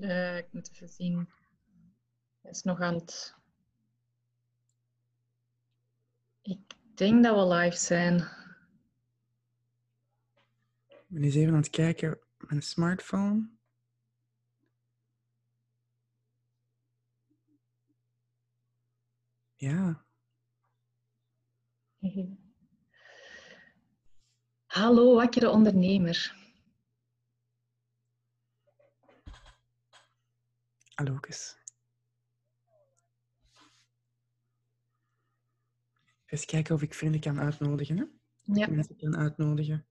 Uh, ik moet even zien. Hij is nog aan het. Ik denk dat we live zijn. Ik ben eens even aan het kijken op mijn smartphone. Ja. Hallo, wakkere ondernemer. Hallo, Kus. Eens kijken of ik vrienden kan uitnodigen. Hè? Ja. Mensen kan uitnodigen.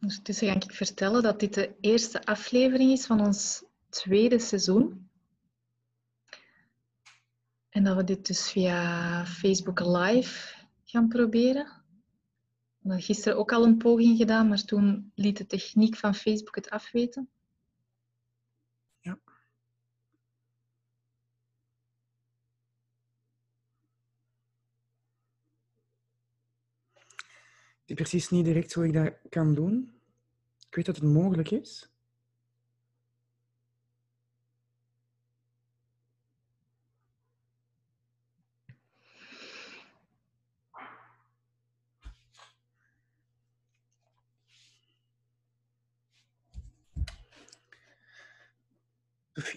Ondertussen ga ik vertellen dat dit de eerste aflevering is van ons tweede seizoen. En dat we dit dus via Facebook Live gaan proberen. Hebben gisteren ook al een poging gedaan, maar toen liet de techniek van Facebook het afweten. Ja. Het is precies niet direct hoe ik dat kan doen. Ik weet dat het mogelijk is.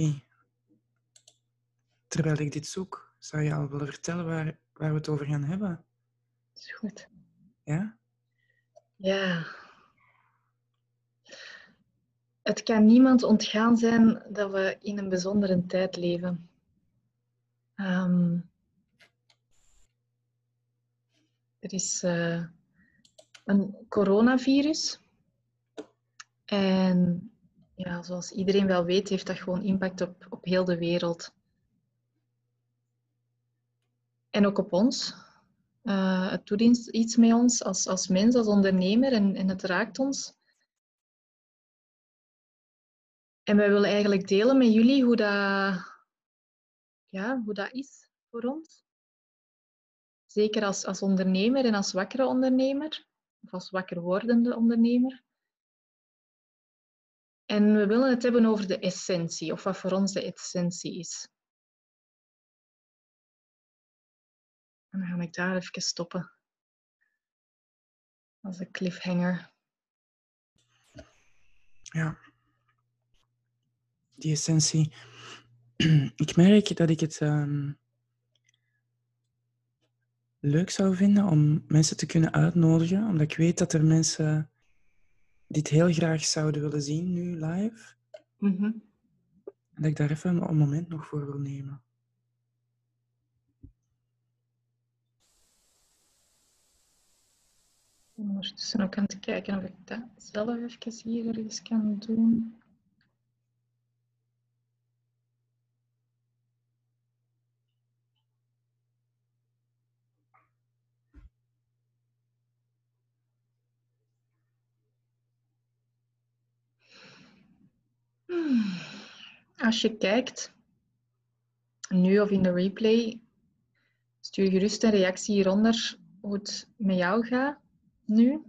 Sophie, terwijl ik dit zoek, zou je al willen vertellen waar, waar we het over gaan hebben? Is goed. Ja? Ja. Het kan niemand ontgaan zijn dat we in een bijzondere tijd leven. Ehm, er is uh, een coronavirus. En ja, zoals iedereen wel weet, heeft dat gewoon impact op, op heel de wereld. En ook op ons. Uh, het doet iets met ons als, als mens, als ondernemer en, en het raakt ons. En wij willen eigenlijk delen met jullie hoe dat, ja, hoe dat is voor ons. Zeker als, als ondernemer en als wakkere ondernemer, of als wakker wordende ondernemer. En we willen het hebben over de essentie, of wat voor ons de essentie is. En dan ga ik daar even stoppen. Als een cliffhanger. Ja. Die essentie. Ik merk dat ik het um, leuk zou vinden om mensen te kunnen uitnodigen, omdat ik weet dat er mensen dit heel graag zouden willen zien nu live. Mm En dat ik daar even een moment nog voor wil nemen. Ondertussen ook aan te kijken of ik dat zelf even hier ergens kan doen. Als je kijkt, nu of in de replay, stuur gerust een reactie hieronder hoe het met jou gaat nu.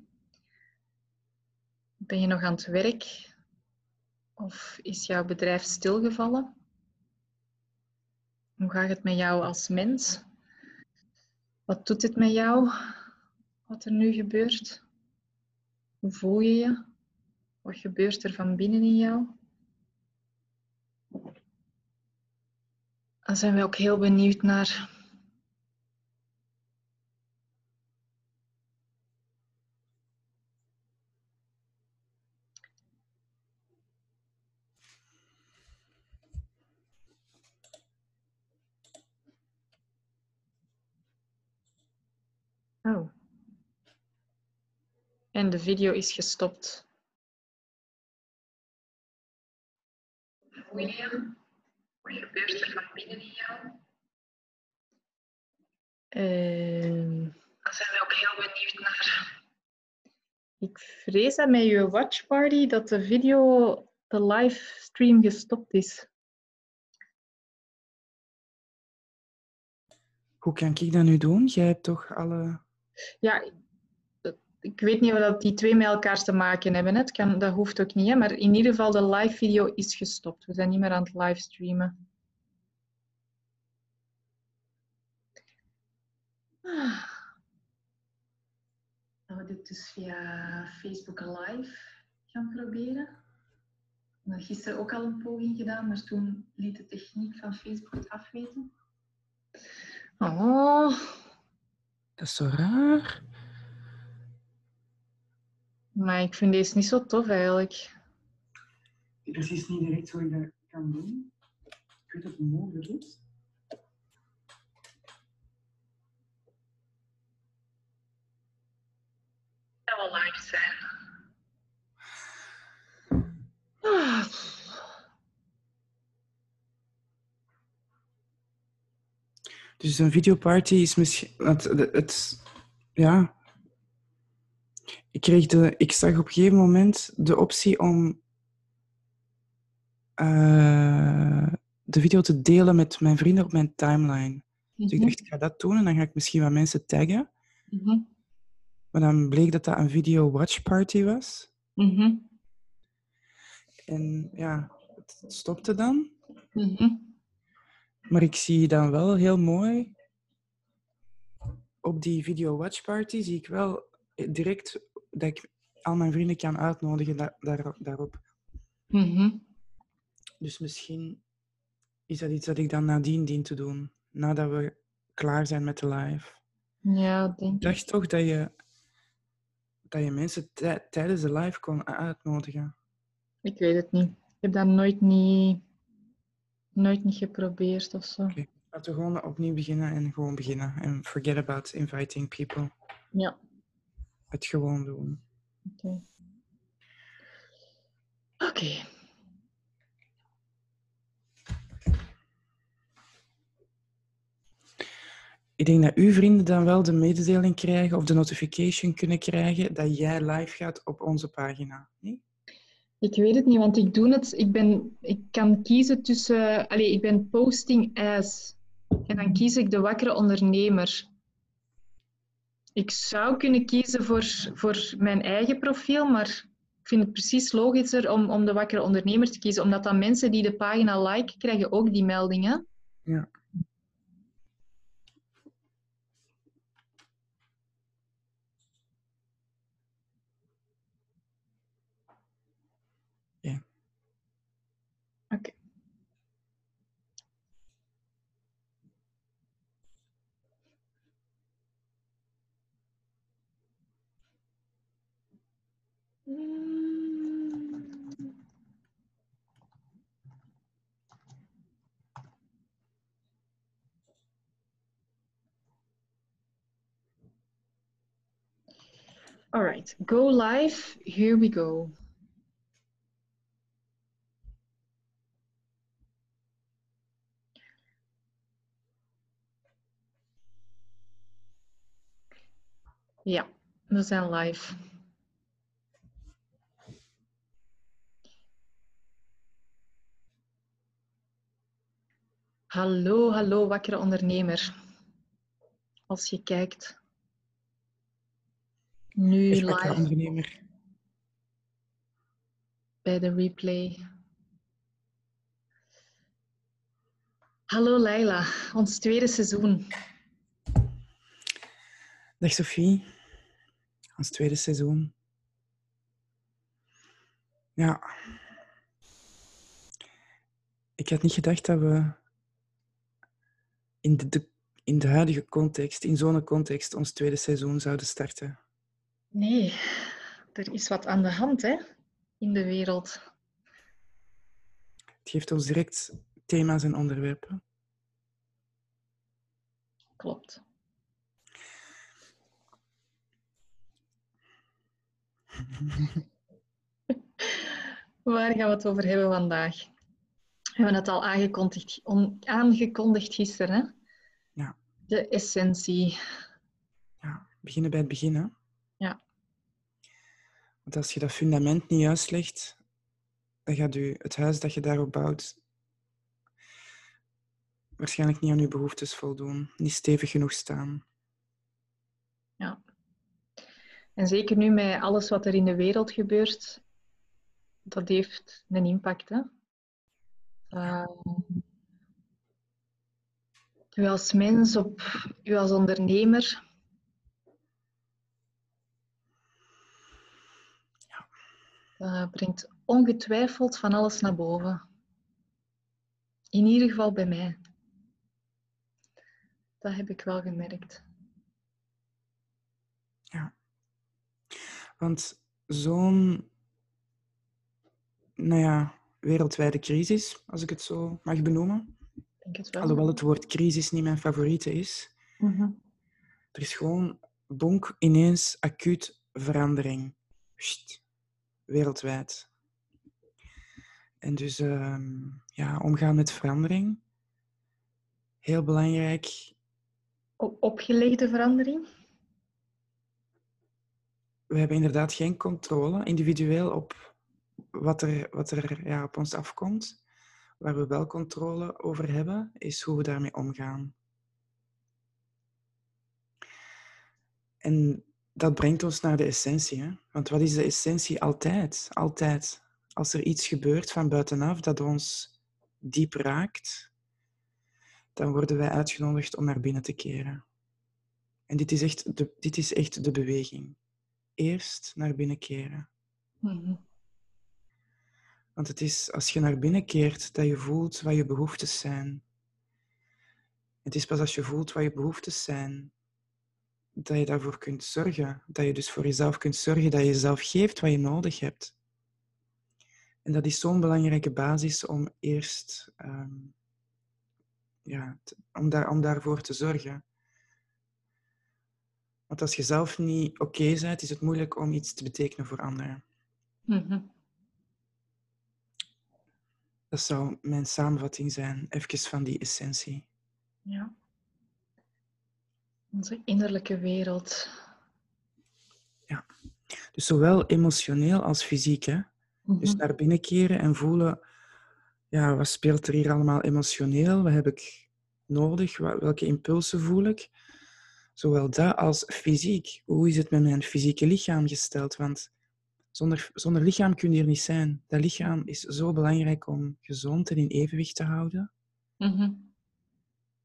Ben je nog aan het werk? Of is jouw bedrijf stilgevallen? Hoe gaat het met jou als mens? Wat doet het met jou? Wat er nu gebeurt? Hoe voel je je? Wat gebeurt er van binnen in jou? Dan zijn we ook heel benieuwd naar Oh. En de video is gestopt. William? Wat gebeurt er van binnen in jou? Uh, Dan zijn we ook heel benieuwd naar. Ik vrees dat met je watchparty dat de video, de livestream gestopt is. Hoe kan ik dat nu doen? Jij hebt toch alle. Ja, ik weet niet dat die twee met elkaar te maken hebben. Kan, dat hoeft ook niet. Hè. Maar in ieder geval, de live video is gestopt. We zijn niet meer aan het livestreamen. Ah. Dat we dit dus via Facebook Live gaan proberen. We hebben gisteren ook al een poging gedaan, maar toen liet de techniek van Facebook het afweten. Oh, Dat is zo raar. Maar ik vind deze niet zo tof eigenlijk. Precies niet direct hoe ik dat kan doen. Ik weet dat het mogelijk is. Dat wel live zijn. Ah. Dus een videoparty is misschien... Het, het, het- ja. Ik, kreeg de, ik zag op een gegeven moment de optie om eh, de video te delen met mijn vrienden op mijn timeline. Dus ik Mhm, dacht, ik ga dat doen en dan ga ik misschien wat mensen taggen. mhm, Maar dan bleek dat dat een video watch party was. mhm, En ja, het stopte dan. Maar ik zie dan wel heel mooi op die video watch party zie ik wel direct dat ik al mijn vrienden kan uitnodigen da- daar, daarop. Mhm. Dus misschien is dat iets dat ik dan nadien dien te doen, nadat we klaar zijn met de live. Ja, denk Ik dacht toch dat je, dat je mensen tij- tijdens de live kon uitnodigen. Ik weet het niet. Ik heb dat nooit niet, nooit niet geprobeerd of zo. Laten we gewoon opnieuw beginnen en gewoon beginnen. En forget about inviting people. Ja, Het gewoon doen. oké. Oké. Ik denk dat uw vrienden dan wel de mededeling krijgen of de notification kunnen krijgen dat jij live gaat op onze pagina. niet? Ik weet het niet, want ik doe het. Ik, ben, ik kan kiezen tussen. Allee, ik ben posting as. En dan kies ik de wakkere ondernemer. Ik zou kunnen kiezen voor, voor mijn eigen profiel, maar ik vind het precies logischer om, om de wakkere ondernemer te kiezen, omdat dan mensen die de pagina liken, krijgen ook die meldingen. Ja. Ja. Oké. Mm. All right, go live. Here we go. Ja, we zijn live. Hallo, hallo, wakkere ondernemer. Als je kijkt. Nu live ondernemer. bij de replay. Hallo Leila, ons tweede seizoen. Dag Sophie. Ons tweede seizoen. Ja. Ik had niet gedacht dat we in de, de- in de huidige context, in zo'n context, ons tweede seizoen zouden starten. Nee, er is wat aan de hand hè, in de wereld. Het geeft ons direct thema's en onderwerpen. Klopt. Waar gaan we het over hebben vandaag? We hebben het al aangekondigd, on- aangekondigd gisteren. Hè? Ja. De essentie. Ja, beginnen bij het begin. Hè? Ja. Want als je dat fundament niet juist legt, dan gaat u het huis dat je daarop bouwt waarschijnlijk niet aan uw behoeftes voldoen, niet stevig genoeg staan. En zeker nu met alles wat er in de wereld gebeurt, dat heeft een impact. Hè? Uh, u als mens, op u als ondernemer. Dat brengt ongetwijfeld van alles naar boven. In ieder geval bij mij. Dat heb ik wel gemerkt. Ja. Want zo'n, nou ja, wereldwijde crisis, als ik het zo mag benoemen. Denk het wel. Alhoewel het woord crisis niet mijn favoriete is. Mhm. Er is gewoon bonk ineens acuut verandering. Pst, wereldwijd. En dus ehm, ja, omgaan met verandering. Heel belangrijk. Op opgelegde verandering? We hebben inderdaad geen controle individueel op wat er, wat er ja, op ons afkomt. Waar we wel controle over hebben, is hoe we daarmee omgaan. En dat brengt ons naar de essentie. Hè? Want wat is de essentie altijd? Altijd. Als er iets gebeurt van buitenaf dat ons diep raakt, dan worden wij uitgenodigd om naar binnen te keren. En dit is echt de, dit is echt de beweging. Eerst naar binnen keren. Mhm. Want het is als je naar binnen keert dat je voelt wat je behoeftes zijn. Het is pas als je voelt wat je behoeftes zijn dat je daarvoor kunt zorgen. Dat je dus voor jezelf kunt zorgen dat je jezelf geeft wat je nodig hebt. En dat is zo'n belangrijke basis om eerst ehm, ja, om, daar, om daarvoor te zorgen. Want als je zelf niet oké bent, is het moeilijk om iets te betekenen voor anderen. Mhm. Dat zou mijn samenvatting zijn, even van die essentie. Ja. Onze innerlijke wereld. Ja. Dus zowel emotioneel als fysiek. Hè? Dus Mhm. naar binnen keren en voelen, ja, wat speelt er hier allemaal emotioneel? Wat heb ik nodig? Welke impulsen voel ik? Zowel dat als fysiek. Hoe is het met mijn fysieke lichaam gesteld? Want zonder, zonder lichaam kun je er niet zijn. Dat lichaam is zo belangrijk om gezond en in evenwicht te houden. Mhm.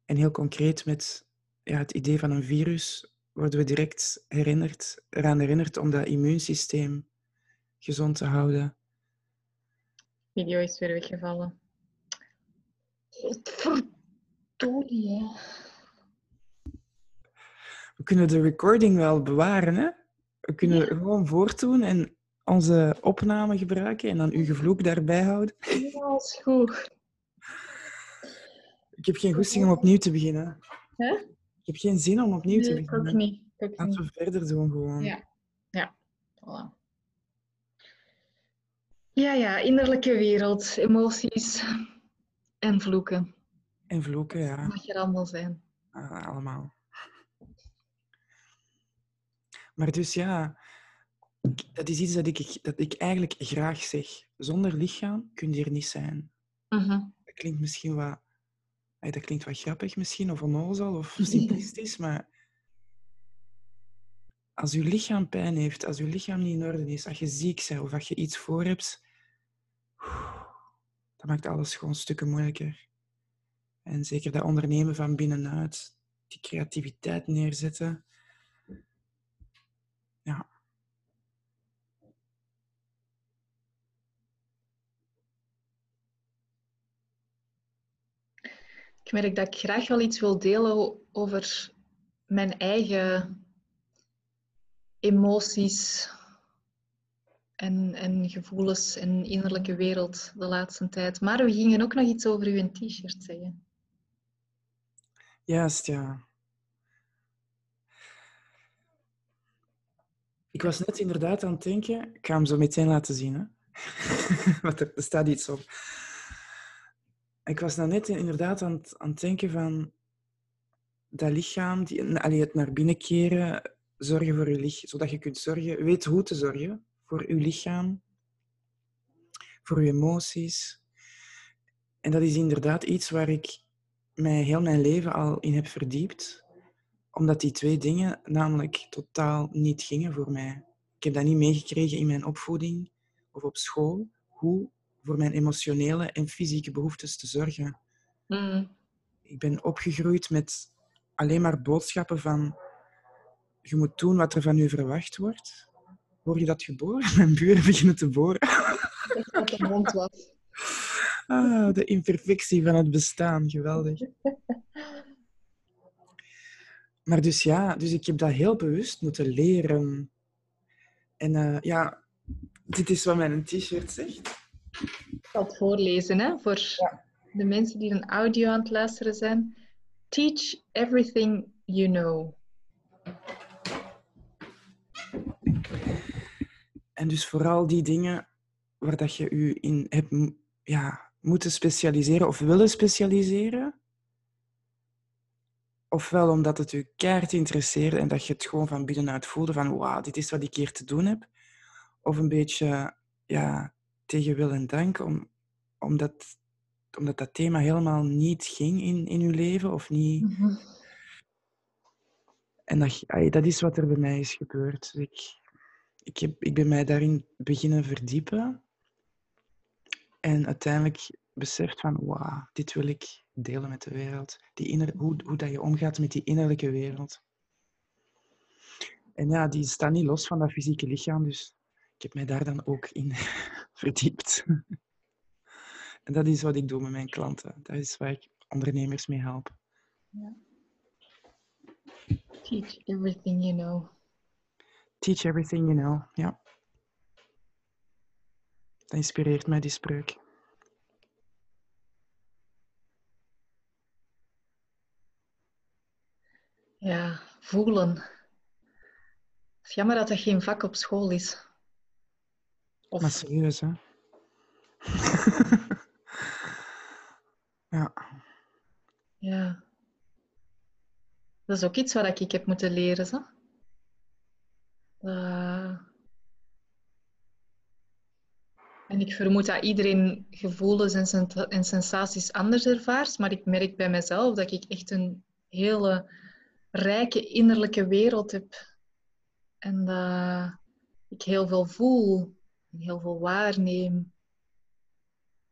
En heel concreet met ja, het idee van een virus worden we direct herinnerd, eraan herinnerd om dat immuunsysteem gezond te houden. Video is weer weggevallen. Godverdorie. We kunnen de recording wel bewaren, hè? We kunnen Ja. gewoon voortdoen en onze opname gebruiken en dan uw gevloek daarbij houden. Ja, is goed. Ik heb geen goesting om opnieuw te beginnen. Hè? Ik heb geen zin om opnieuw te Nee, ik ook beginnen. niet. Ook Laten we verder doen gewoon. Ja. Ja. Voilà. Ja, ja, innerlijke wereld, emoties en vloeken. En vloeken, ja. Dat mag er allemaal zijn. Ah, allemaal. Maar dus ja, dat is iets dat ik, dat ik eigenlijk graag zeg. Zonder lichaam kun je er niet zijn. Mhm. Dat klinkt misschien wat, dat klinkt wat grappig misschien, of onnozel, of simplistisch, maar als je lichaam pijn heeft, als je lichaam niet in orde is, als je ziek bent of als je iets voor hebt, dat maakt alles gewoon stukken moeilijker. En zeker dat ondernemen van binnenuit, die creativiteit neerzetten. Ja. Ik merk dat ik graag wel iets wil delen over mijn eigen emoties en, en gevoelens en innerlijke wereld de laatste tijd. Maar we gingen ook nog iets over uw t-shirt zeggen. Juist, ja. Ik was net inderdaad aan het denken, ik ga hem zo meteen laten zien, hè. Want er staat iets op. Ik was nou net inderdaad aan het, aan denken van dat lichaam, die, allee, het naar binnen keren, zorgen voor je lichaam, zodat je kunt zorgen, weet hoe te zorgen voor je lichaam, voor je emoties. En dat is inderdaad iets waar ik mij heel mijn leven al in heb verdiept, Omdat die twee dingen namelijk totaal niet gingen voor mij. Ik heb dat niet meegekregen in mijn opvoeding of op school, hoe voor mijn emotionele en fysieke behoeftes te zorgen. Mm. Ik ben opgegroeid met alleen maar boodschappen van je moet doen wat er van u verwacht wordt. Hoor je dat geboren? Mijn buren beginnen te boren. Wat de mond was. Ah, de imperfectie van het bestaan, geweldig. Maar dus ja, dus ik heb dat heel bewust moeten leren. En eh, ja, dit is wat mijn t-shirt zegt. Ik zal het voorlezen hè, voor de mensen die een audio aan het luisteren zijn. Teach everything you know. En dus vooral die dingen waar dat je je in hebt ja, moeten specialiseren of willen specialiseren. Ofwel omdat het je keihard interesseerde en dat je het gewoon van binnenuit voelde van wauw, dit is wat ik hier te doen heb. Of een beetje ja, tegen wil en dank, om, omdat, omdat dat thema helemaal niet ging in, in je leven of niet... Mhm. En dat, dat is wat er bij mij is gebeurd. Ik, ik, heb, ik ben mij daarin beginnen verdiepen. En uiteindelijk beseft van, wauw, dit wil ik delen met de wereld. Die inner, hoe, hoe dat je omgaat met die innerlijke wereld. En ja, die staat niet los van dat fysieke lichaam, dus ik heb mij daar dan ook in verdiept. En dat is wat ik doe met mijn klanten. Dat is waar ik ondernemers mee help. Teach everything you know. Teach everything you know. Ja. Dat inspireert mij, die spreuk. Ja, voelen. Het is jammer dat dat geen vak op school is. Of Maar serieus, hè? ja. Ja. Dat is ook iets wat ik heb moeten leren. Zo. Dat- En ik vermoed dat iedereen gevoelens en, en sensaties anders ervaart, maar ik merk bij mezelf dat ik echt een hele rijke innerlijke wereld heb. En dat ik heel veel voel, en heel veel waarneem.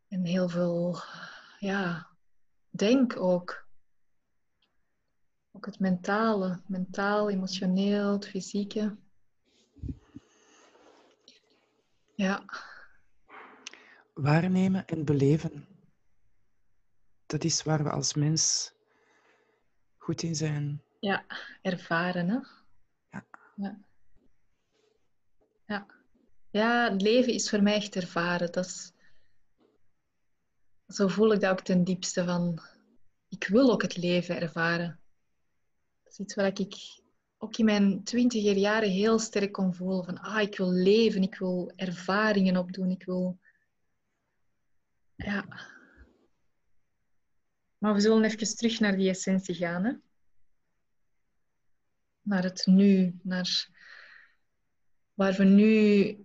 En heel veel, ja, denk ook. Ook het mentale, mentaal, emotioneel, het fysieke. Ja, Waarnemen en beleven. Dat is waar we als mens goed in zijn. ja, ervaren, hè? Ja. Ja. Ja. Ja, het leven is voor mij echt ervaren. Dat is... Zo voel ik dat ook ten diepste van... Ik wil ook het leven ervaren. Dat is iets wat ik ook in mijn twintiger jaren heel sterk kon voelen. Van, ah, ik wil leven, ik wil ervaringen opdoen, ik wil... Ja. Maar we zullen even terug naar die essentie gaan, hè? Naar het nu, naar waar we nu...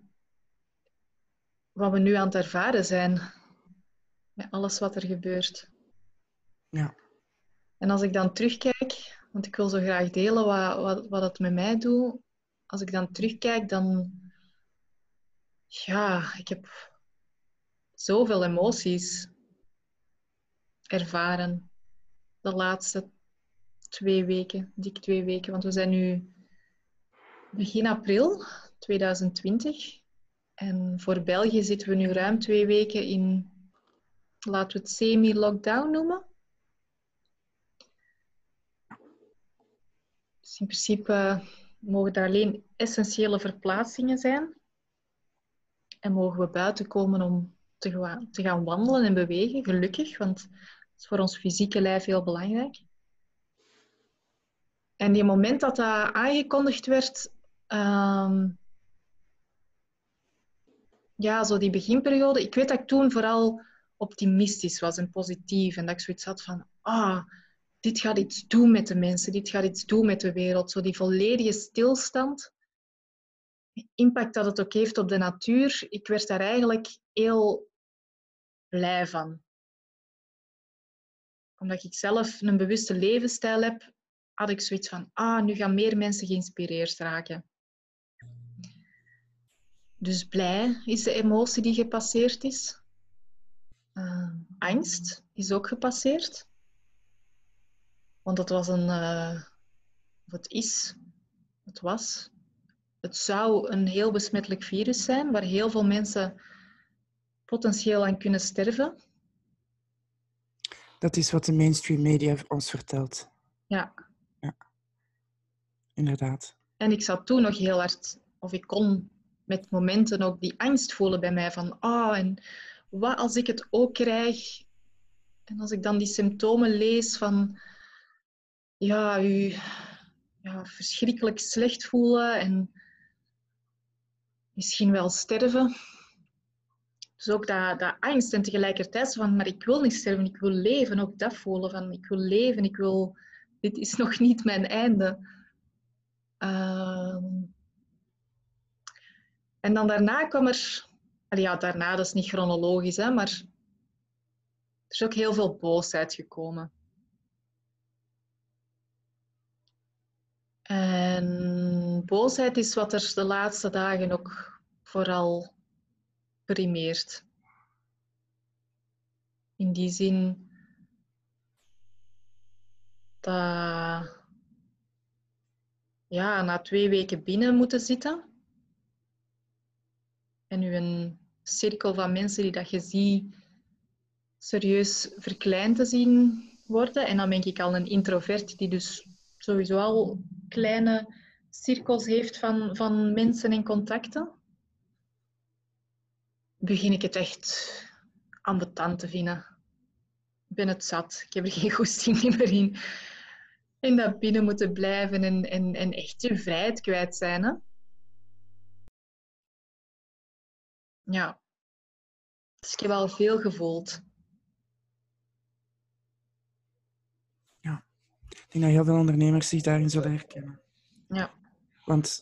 Wat we nu aan het ervaren zijn. Met alles wat er gebeurt. Ja. En als ik dan terugkijk, want ik wil zo graag delen wat, wat, wat het met mij doet. Als ik dan terugkijk, dan... Ja, ik heb zoveel emoties ervaren. De laatste twee weken, dik twee weken. Want we zijn nu begin april 2020. En voor België zitten we nu ruim twee weken in, laten we het semi-lockdown noemen. Dus in principe mogen er alleen essentiële verplaatsingen zijn. En mogen we buiten komen om te, ga- te gaan wandelen en bewegen, gelukkig, want dat is voor ons fysieke lijf heel belangrijk. En die moment dat dat aangekondigd werd, ehm, ja, zo die beginperiode, ik weet dat ik toen vooral optimistisch was en positief en dat ik zoiets had van, ah, dit gaat iets doen met de mensen, dit gaat iets doen met de wereld. Zo die volledige stilstand, impact dat het ook heeft op de natuur, ik werd daar eigenlijk heel blij van. Omdat ik zelf een bewuste levensstijl heb, had ik zoiets van, ah, nu gaan meer mensen geïnspireerd raken. Dus blij is de emotie die gepasseerd is. Uh, angst is ook gepasseerd. Want het was een, uh, het is, het was, het zou een heel besmettelijk virus zijn waar heel veel mensen potentieel aan kunnen sterven. Dat is wat de mainstream media ons vertelt. Ja. ja. Inderdaad. En ik zat toen nog heel hard, of ik kon met momenten ook die angst voelen bij mij van, oh, en wat als ik het ook krijg? En als ik dan die symptomen lees van, ja, u ja, verschrikkelijk slecht voelen en misschien wel sterven. Dus ook dat, dat angst en tegelijkertijd van, maar ik wil niet sterven, ik wil leven. Ook dat voelen van, ik wil leven, ik wil, dit is nog niet mijn einde. Uh, en dan daarna kwam er, ja, daarna, dat is niet chronologisch, hè, maar er is ook heel veel boosheid gekomen. En boosheid is wat er de laatste dagen ook vooral primeert. In die zin dat ja, na twee weken binnen moeten zitten en u een cirkel van mensen die dat je ziet serieus verkleind te zien worden. En dan ben ik al een introvert die dus sowieso al kleine cirkels heeft van, van mensen en contacten. Begin ik het echt ambetant te vinden. Ik ben het zat. Ik heb er geen goesting meer in. En dat binnen moeten blijven en, en, en echt je vrijheid kwijt zijn. Hè? Ja. Dus ik heb al veel gevoeld. Ja. Ik denk dat heel veel ondernemers zich daarin zullen herkennen. Ja. Want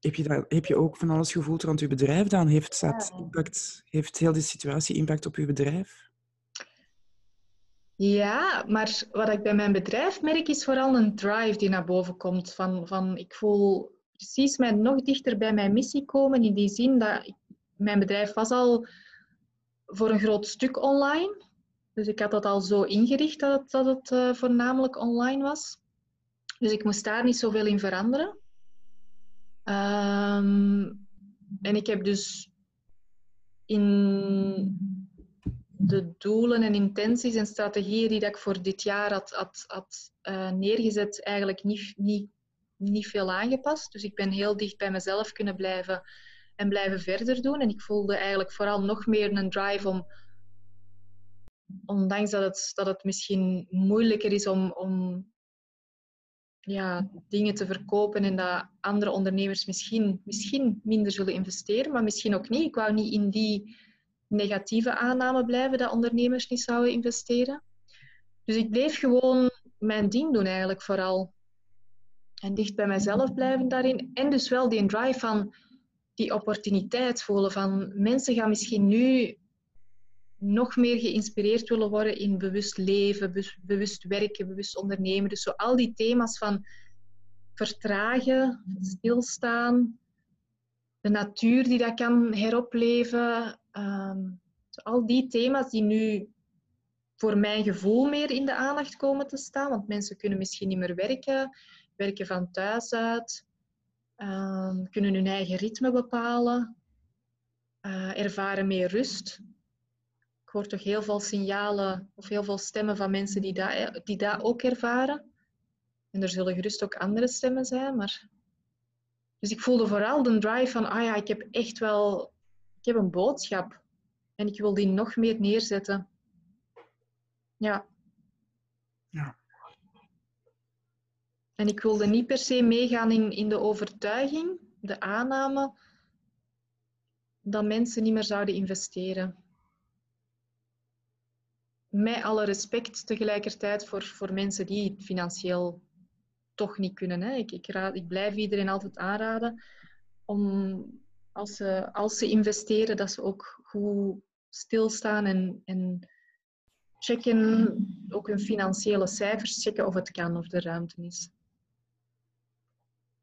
heb je, daar, heb je ook van alles gevoeld rond je bedrijf dan? Heeft, dat impact, heeft heel die situatie impact op je bedrijf? Ja, maar wat ik bij mijn bedrijf merk is vooral een drive die naar boven komt. Van, van ik voel precies mij nog dichter bij mijn missie komen. In die zin dat mijn bedrijf was al voor een groot stuk online. Dus ik had dat al zo ingericht dat het, dat het uh, voornamelijk online was. Dus ik moest daar niet zoveel in veranderen. Um, en ik heb dus in de doelen en intenties en strategieën die dat ik voor dit jaar had, had, had uh, neergezet, eigenlijk niet, niet niet veel aangepast. Dus ik ben heel dicht bij mezelf kunnen blijven en blijven verder doen. En ik voelde eigenlijk vooral nog meer een drive om, ondanks dat het, dat het misschien moeilijker is om, om ja, dingen te verkopen en dat andere ondernemers misschien, misschien minder zullen investeren, maar misschien ook niet. Ik wou niet in die negatieve aanname blijven dat ondernemers niet zouden investeren. Dus ik bleef gewoon mijn ding doen eigenlijk vooral. En dicht bij mijzelf blijven daarin. En dus wel die drive van die opportuniteit voelen van mensen gaan misschien nu nog meer geïnspireerd willen worden in bewust leven, bewust werken, bewust ondernemen. Dus al die thema's van vertragen, stilstaan, de natuur die dat kan heropleven. Um, al die thema's die nu voor mijn gevoel meer in de aandacht komen te staan. Want mensen kunnen misschien niet meer werken werken van thuis uit, uh, kunnen hun eigen ritme bepalen, uh, ervaren meer rust. Ik hoor toch heel veel signalen of heel veel stemmen van mensen die dat, die dat ook ervaren. En er zullen gerust ook andere stemmen zijn, maar... Dus ik voelde vooral de drive van, ah ja, ik heb echt wel... Ik heb een boodschap. En ik wil die nog meer neerzetten. Ja. Ja. En ik wilde niet per se meegaan in, in de overtuiging, de aanname, dat mensen niet meer zouden investeren. Met alle respect tegelijkertijd voor, voor mensen die het financieel toch niet kunnen. Hè. Ik, ik, ik blijf iedereen altijd aanraden om als ze, als ze investeren, dat ze ook goed stilstaan en, en checken, ook hun financiële cijfers checken of het kan, of er ruimte is.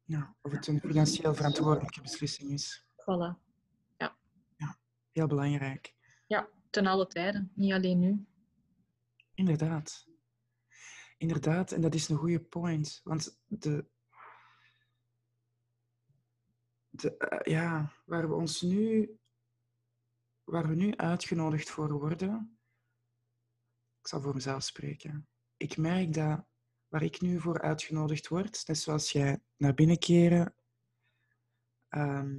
Ja, of het een financieel verantwoordelijke beslissing is. Voilà. Heel belangrijk. Ja, ten alle tijden, niet alleen nu. Inderdaad. Inderdaad, en dat is een goede point. Want de, de, eh, ja, waar we ons nu, waar we nu uitgenodigd voor worden, ik zal voor mezelf spreken. Ik merk dat waar ik nu voor uitgenodigd word, net zoals jij naar binnen keren, ehm,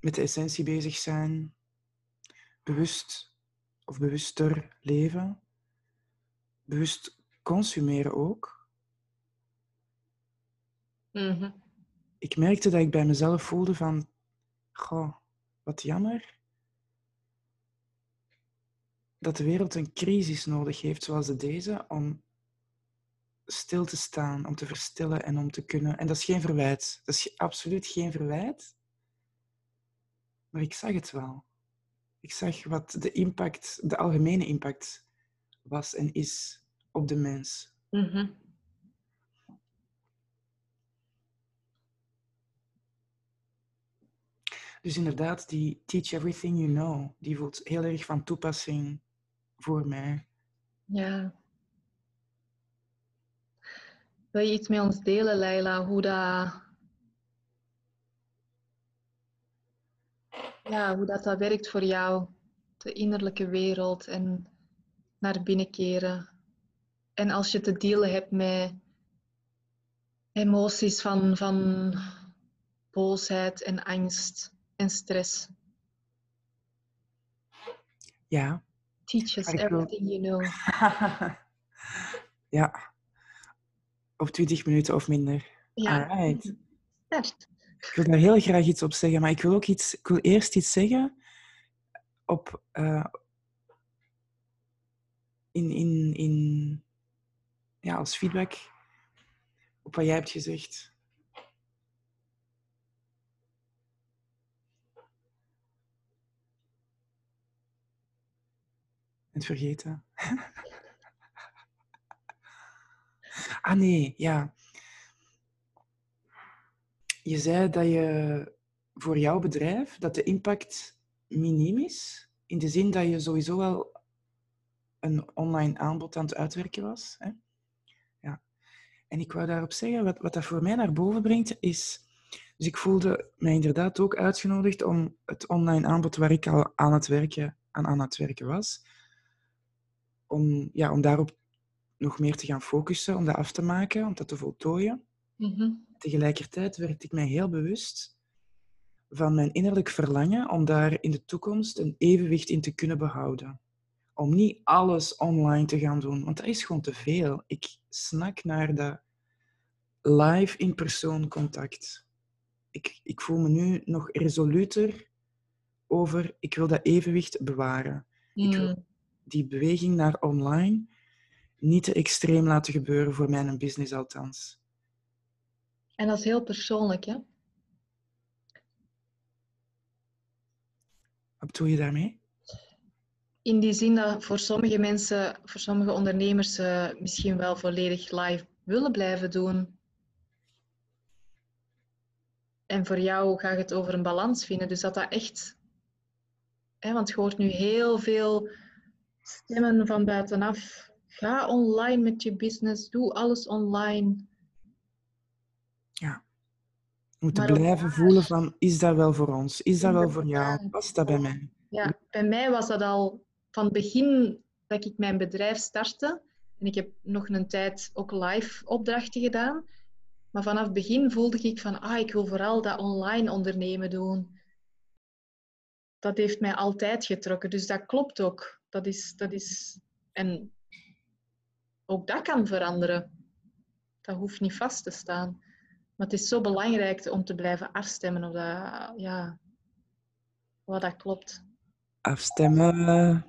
met de essentie bezig zijn, bewust of bewuster leven, bewust consumeren ook. Mhm. Ik merkte dat ik bij mezelf voelde van, goh, wat jammer dat de wereld een crisis nodig heeft zoals de deze om stil te staan, om te verstillen en om te kunnen. En dat is geen verwijt. Dat is absoluut geen verwijt. Maar ik zag het wel. Ik zag wat de impact, de algemene impact was en is op de mens. Mhm. Dus inderdaad, die teach everything you know, die voelt heel erg van toepassing voor mij. Ja. Wil je iets met ons delen, Leila, hoe dat, ja, hoe dat, dat werkt voor jou, de innerlijke wereld en naar binnen keren? En als je te dealen hebt met emoties van, van boosheid en angst en stress. Ja. Teach us everything you know. ja. Op 20 minuten of minder. Ja, Alright. start. Ik wil daar heel graag iets op zeggen, maar ik wil ook iets, ik wil eerst iets zeggen op, eh, in, in, in, ja, als feedback op wat jij hebt gezegd. Het vergeten. ah nee, ja. Je zei dat je voor jouw bedrijf dat de impact miniem is, in de zin dat je sowieso wel een online aanbod aan het uitwerken was. Hè? Ja. En ik wou daarop zeggen, wat, wat dat voor mij naar boven brengt, is... Dus ik voelde mij inderdaad ook uitgenodigd om het online aanbod waar ik al aan het werken, aan, aan het werken was, om, ja, om daarop nog meer te gaan focussen, om dat af te maken, om dat te voltooien Mhm. tegelijkertijd werd ik mij heel bewust van mijn innerlijk verlangen om daar in de toekomst een evenwicht in te kunnen behouden. Om niet alles online te gaan doen, want dat is gewoon te veel. Ik snak naar dat live in-persoon contact. Ik, ik voel me nu nog resoluter over, ik wil dat evenwicht bewaren. Ik wil Mm. die beweging naar online niet te extreem laten gebeuren voor mijn business althans. En dat is heel persoonlijk, hè? Wat bedoel je daarmee? In die zin dat voor sommige mensen, voor sommige ondernemers, ze misschien wel volledig live willen blijven doen. En voor jou gaat het over een balans vinden. Dus dat dat echt... Hè, want je hoort nu heel veel stemmen van buitenaf. Ga online met je business. Doe alles online. We moeten Maar blijven voelen van, is dat wel voor ons? Is dat wel voor jou? Past dat bij mij? Ja, bij mij was dat al van het begin dat ik mijn bedrijf startte. En ik heb nog een tijd ook live opdrachten gedaan. Maar vanaf het begin voelde ik van, ah, ik wil vooral dat online ondernemen doen. Dat heeft mij altijd getrokken. Dus dat klopt ook. Dat is, dat is... En ook dat kan veranderen. Dat hoeft niet vast te staan. Maar het is zo belangrijk om te blijven afstemmen op dat, ja, wat dat klopt. Afstemmen.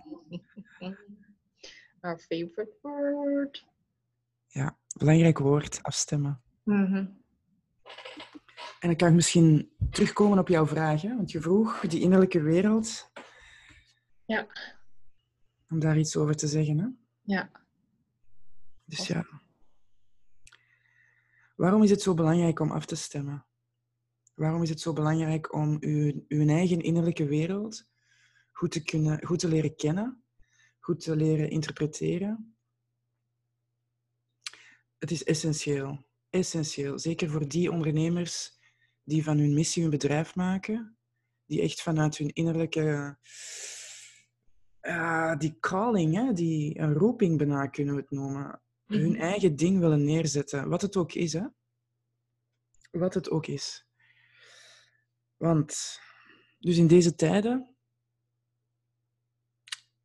Our favorite word. Ja, belangrijk woord, afstemmen. Mhm. En dan kan ik misschien terugkomen op jouw vraag. hè, Want je vroeg die innerlijke wereld. Ja. om daar iets over te zeggen. Hè? Ja. Dus ja. Waarom is het zo belangrijk om af te stemmen? Waarom is het zo belangrijk om uw, uw eigen innerlijke wereld goed te, kunnen, goed te leren kennen, goed te leren interpreteren? Het is essentieel. Essentieel. Zeker voor die ondernemers die van hun missie hun bedrijf maken, die echt vanuit hun innerlijke uh, die calling, hè, die een roeping bijna kunnen we het noemen, hun mhm. eigen ding willen neerzetten, wat het ook is. Hè? Wat het ook is. Want, dus in deze tijden,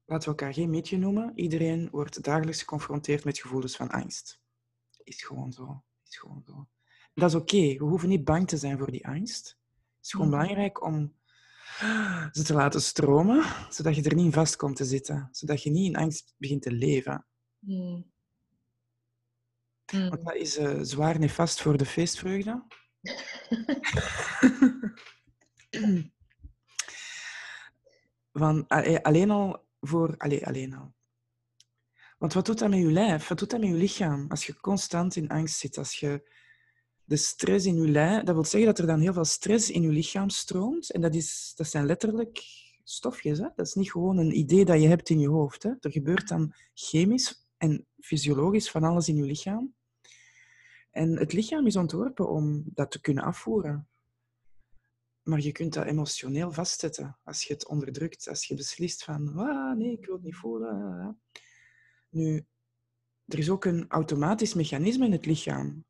laten we elkaar geen mietje noemen, iedereen wordt dagelijks geconfronteerd met gevoelens van angst. Is gewoon zo. Is gewoon zo. Dat is oké. We hoeven niet bang te zijn voor die angst. Het is gewoon mhm. belangrijk om ze te laten stromen, zodat je er niet in vast komt te zitten. Zodat je niet in angst begint te leven. Mm. Want dat is uh, zwaar nefast voor de feestvreugde. Van, alleen al voor... Allee, alleen al. Want wat doet dat met je lijf? Wat doet dat met je lichaam? Als je constant in angst zit, als je de stress in je lijf... Dat wil zeggen dat er dan heel veel stress in je lichaam stroomt. En dat, is, dat zijn letterlijk stofjes. Hè? Dat is niet gewoon een idee dat je hebt in je hoofd. Hè? Er gebeurt dan chemisch en fysiologisch van alles in je lichaam. En het lichaam is ontworpen om dat te kunnen afvoeren. Maar je kunt dat emotioneel vastzetten als je het onderdrukt, als je beslist van, ah, nee, ik wil het niet voelen. Nu, er is ook een automatisch mechanisme in het lichaam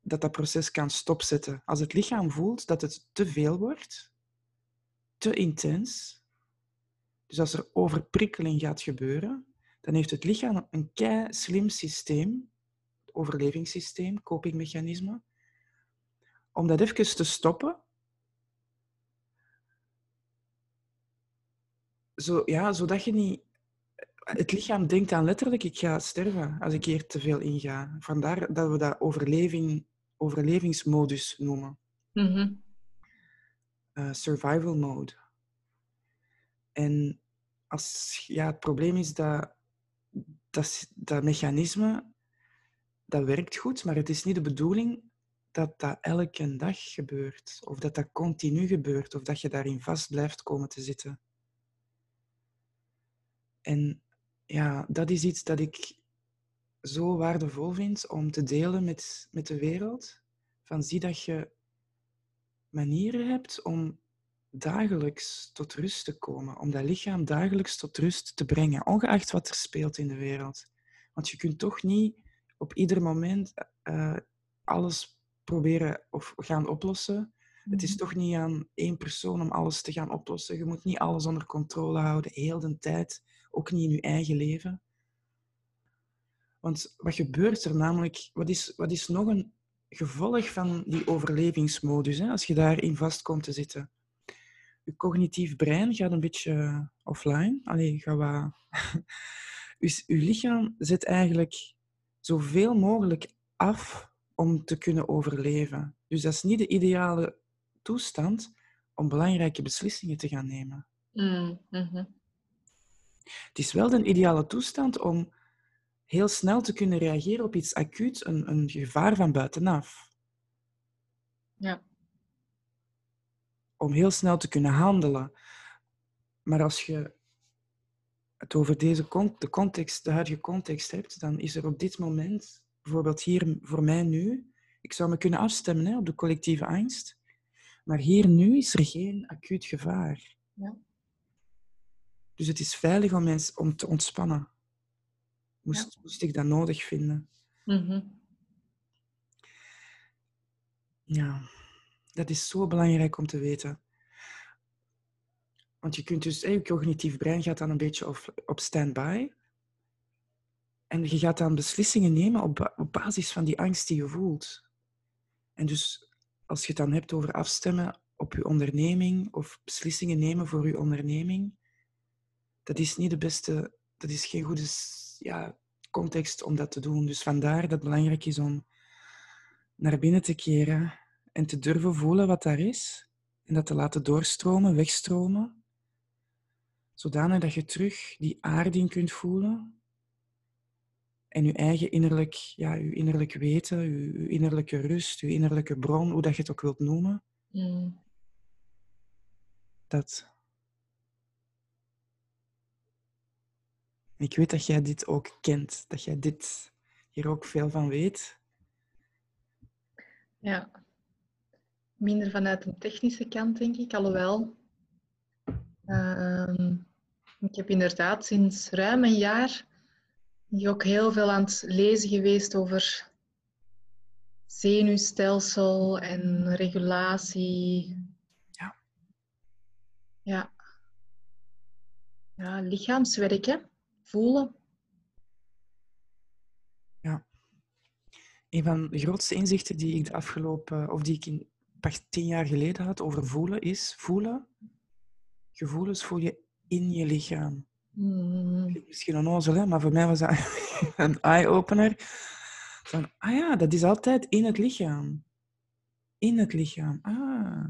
dat dat proces kan stopzetten. Als het lichaam voelt dat het te veel wordt, te intens, dus als er overprikkeling gaat gebeuren, dan heeft het lichaam een kei slim systeem overlevingssysteem, copingmechanisme, om dat even te stoppen. Zo, ja, zodat je niet... Het lichaam denkt aan letterlijk, ik ga sterven als ik hier te veel inga. Vandaar dat we dat overleving, overlevingsmodus noemen. Mhm. Eh, survival mode. En als, ja, het probleem is dat dat, dat mechanisme dat werkt goed, maar het is niet de bedoeling dat dat elke dag gebeurt, of dat dat continu gebeurt, of dat je daarin vast blijft komen te zitten. En ja, dat is iets dat ik zo waardevol vind om te delen met, met de wereld. Van zie dat je manieren hebt om dagelijks tot rust te komen, om dat lichaam dagelijks tot rust te brengen, ongeacht wat er speelt in de wereld. Want je kunt toch niet op ieder moment uh, alles proberen of gaan oplossen. Het is mhm. toch niet aan één persoon om alles te gaan oplossen. Je moet niet alles onder controle houden, heel de tijd. Ook niet in je eigen leven. Want wat gebeurt er namelijk? Wat is, wat is nog een gevolg van die overlevingsmodus, hè, als je daarin vast komt te zitten? Je cognitief brein gaat een beetje offline. Allee, ga wat... je, je lichaam zet eigenlijk zoveel mogelijk af om te kunnen overleven. Dus dat is niet de ideale toestand om belangrijke beslissingen te gaan nemen. Mm, mhm. Het is wel de ideale toestand om heel snel te kunnen reageren op iets acuut, een, een gevaar van buitenaf. Ja. Om heel snel te kunnen handelen. Maar als je het over deze de context, de huidige context hebt, dan is er op dit moment, bijvoorbeeld hier voor mij nu, ik zou me kunnen afstemmen hè, op de collectieve angst, maar hier nu is er geen acuut gevaar. Ja. Dus het is veilig om, mensen, om te ontspannen. Moest, moest ik dat nodig vinden. Mm Ja, dat is zo belangrijk om te weten. Want je kunt dus, je cognitief brein gaat dan een beetje op, stand-by. En je gaat dan beslissingen nemen op, op basis van die angst die je voelt. En dus als je het dan hebt over afstemmen op je onderneming of beslissingen nemen voor je onderneming, dat is niet de beste, dat is geen goede ja, context om dat te doen. Dus vandaar dat het belangrijk is om naar binnen te keren en te durven voelen wat daar is. En dat te laten doorstromen, wegstromen Zodanig dat je terug die aarding kunt voelen. En je eigen innerlijk, ja, je innerlijk weten, je, je innerlijke rust, je innerlijke bron, hoe dat je het ook wilt noemen. Mm. Dat. Ik weet dat jij dit ook kent, dat jij dit hier ook veel van weet. Ja. Minder vanuit een technische kant, denk ik, alhoewel. Ehm, ik heb inderdaad sinds ruim een jaar ook heel veel aan het lezen geweest over zenuwstelsel en regulatie. Ja. Ja. Ja, lichaamswerken, voelen. Ja. Een van de grootste inzichten die ik de afgelopen, of die ik in, tien jaar geleden had over voelen, is voelen. Gevoelens voel je in je lichaam. Mm. Misschien onnozel, hè? maar voor mij was dat een eye-opener. Van, ah ja, dat is altijd in het lichaam. In het lichaam. Ah.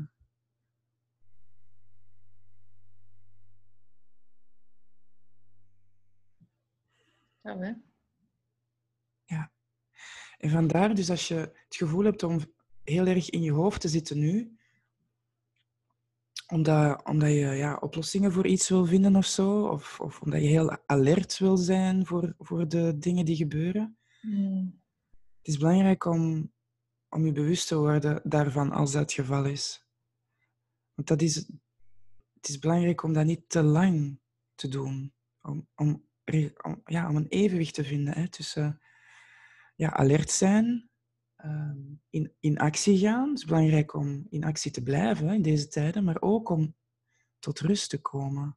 Ja, hè? Ja. En vandaar dus als je het gevoel hebt om heel erg in je hoofd te zitten nu, omdat, omdat je ja, oplossingen voor iets wil vinden of zo, of, of omdat je heel alert wil zijn voor, voor de dingen die gebeuren. Mm. Het is belangrijk om, om je bewust te worden daarvan als dat het geval is. Want dat is, het is belangrijk om dat niet te lang te doen. Om, om, om, ja, om een evenwicht te vinden hè, tussen ja, alert zijn, ehm, in, in actie gaan. Het is belangrijk om in actie te blijven in deze tijden, maar ook om tot rust te komen.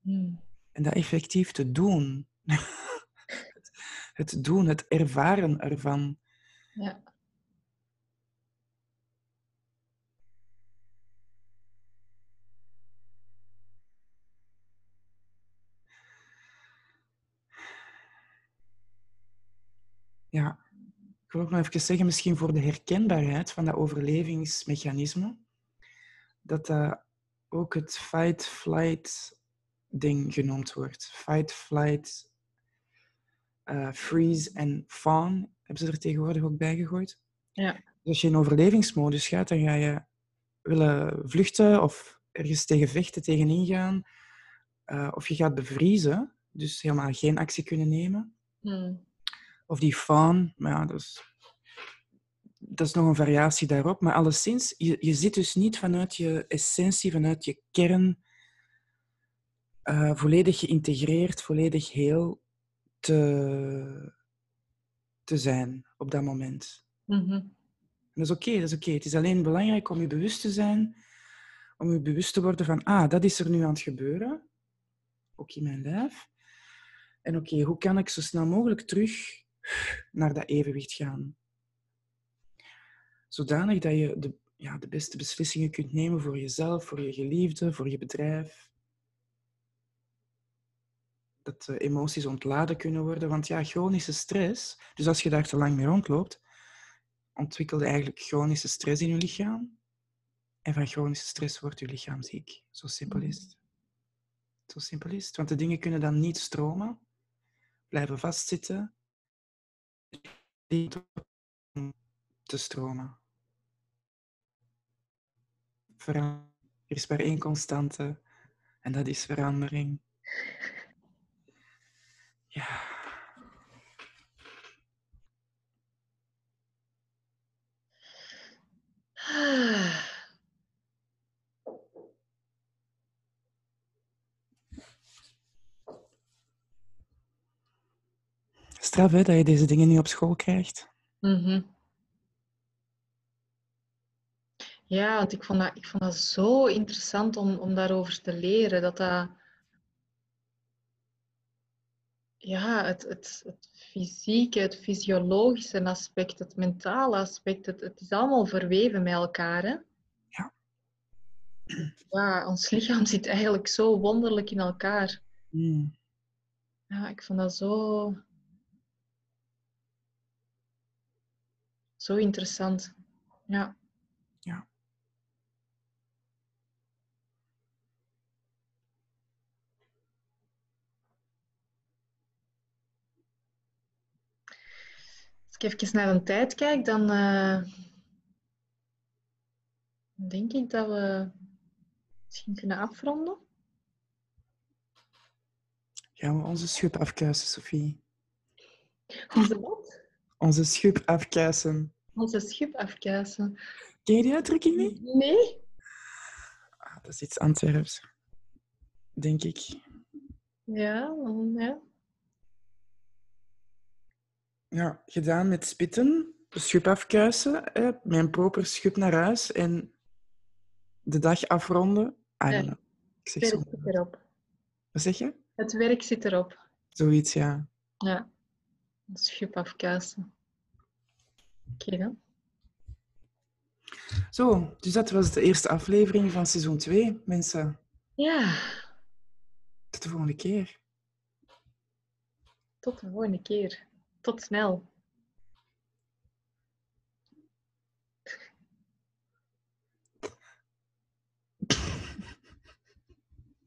Mm. En dat effectief te doen. het, het doen, het ervaren ervan. Ja. Ja, ik wil ook nog even zeggen, misschien voor de herkenbaarheid van dat overlevingsmechanisme, dat dat ook het fight-flight-ding genoemd wordt. Fight, flight, eh, freeze en fawn hebben ze er tegenwoordig ook bij gegooid. Ja. Dus als je in overlevingsmodus gaat, dan ga je willen vluchten of ergens tegen vechten, tegenin gaan. eh, of je gaat bevriezen, dus helemaal geen actie kunnen nemen. Mm. Of die fawn, maar ja, dat is, dat is nog een variatie daarop. Maar alleszins, je, je zit dus niet vanuit je essentie, vanuit je kern, eh, volledig geïntegreerd, volledig heel te, te zijn op dat moment. Mhm. Dat is oké, dat is oké. Het is alleen belangrijk om je bewust te zijn, om je bewust te worden van, ah, dat is er nu aan het gebeuren, ook in mijn lijf. En oké, hoe kan ik zo snel mogelijk terug naar dat evenwicht gaan? Zodanig dat je de, ja, de beste beslissingen kunt nemen voor jezelf, voor je geliefde, voor je bedrijf. Dat de emoties ontladen kunnen worden. Want ja, chronische stress, dus als je daar te lang mee rondloopt, ontwikkelde eigenlijk chronische stress in je lichaam. En van chronische stress wordt je lichaam ziek. Zo simpel is het. Zo simpel is het. Want de dingen kunnen dan niet stromen, blijven vastzitten, om te stromen. Er is maar één constante en dat is verandering. Ja. Straf hè, dat je deze dingen niet op school krijgt. Mhm. Ja, want ik vond dat, ik vond dat zo interessant om, om daarover te leren. Dat dat... Ja, het, het, het fysieke, het fysiologische aspect, het mentale aspect, het, het is allemaal verweven met elkaar. Hè? Ja. Ja, ons lichaam zit eigenlijk zo wonderlijk in elkaar. Hmm. Ja, ik vond dat zo... Zo interessant. Ja. Ja. Als ik even naar de tijd kijk, dan eh, denk ik dat we misschien kunnen afronden. Gaan ja, we onze schub afkuisen, Sophie? Onze wat? Onze schub afkuisen. Onze schub afkuisen. Ken je die uitdrukking niet? Nee. Ah, dat is iets Antwerps. Denk ik. Ja, ja. Ja, gedaan met spitten, schub afkuisen, hè, mijn proper schub naar huis en de dag afronden. Ah, Ja. ja. Ik zeg Het werk zit erop. Wat zeg je? Het werk zit erop. Zoiets, ja. Ja. Schub afkuisen. Oké dan. Zo, dus dat was de eerste aflevering van seizoen 2, mensen. Ja, Tot de volgende keer. tot de volgende keer. Tot snel.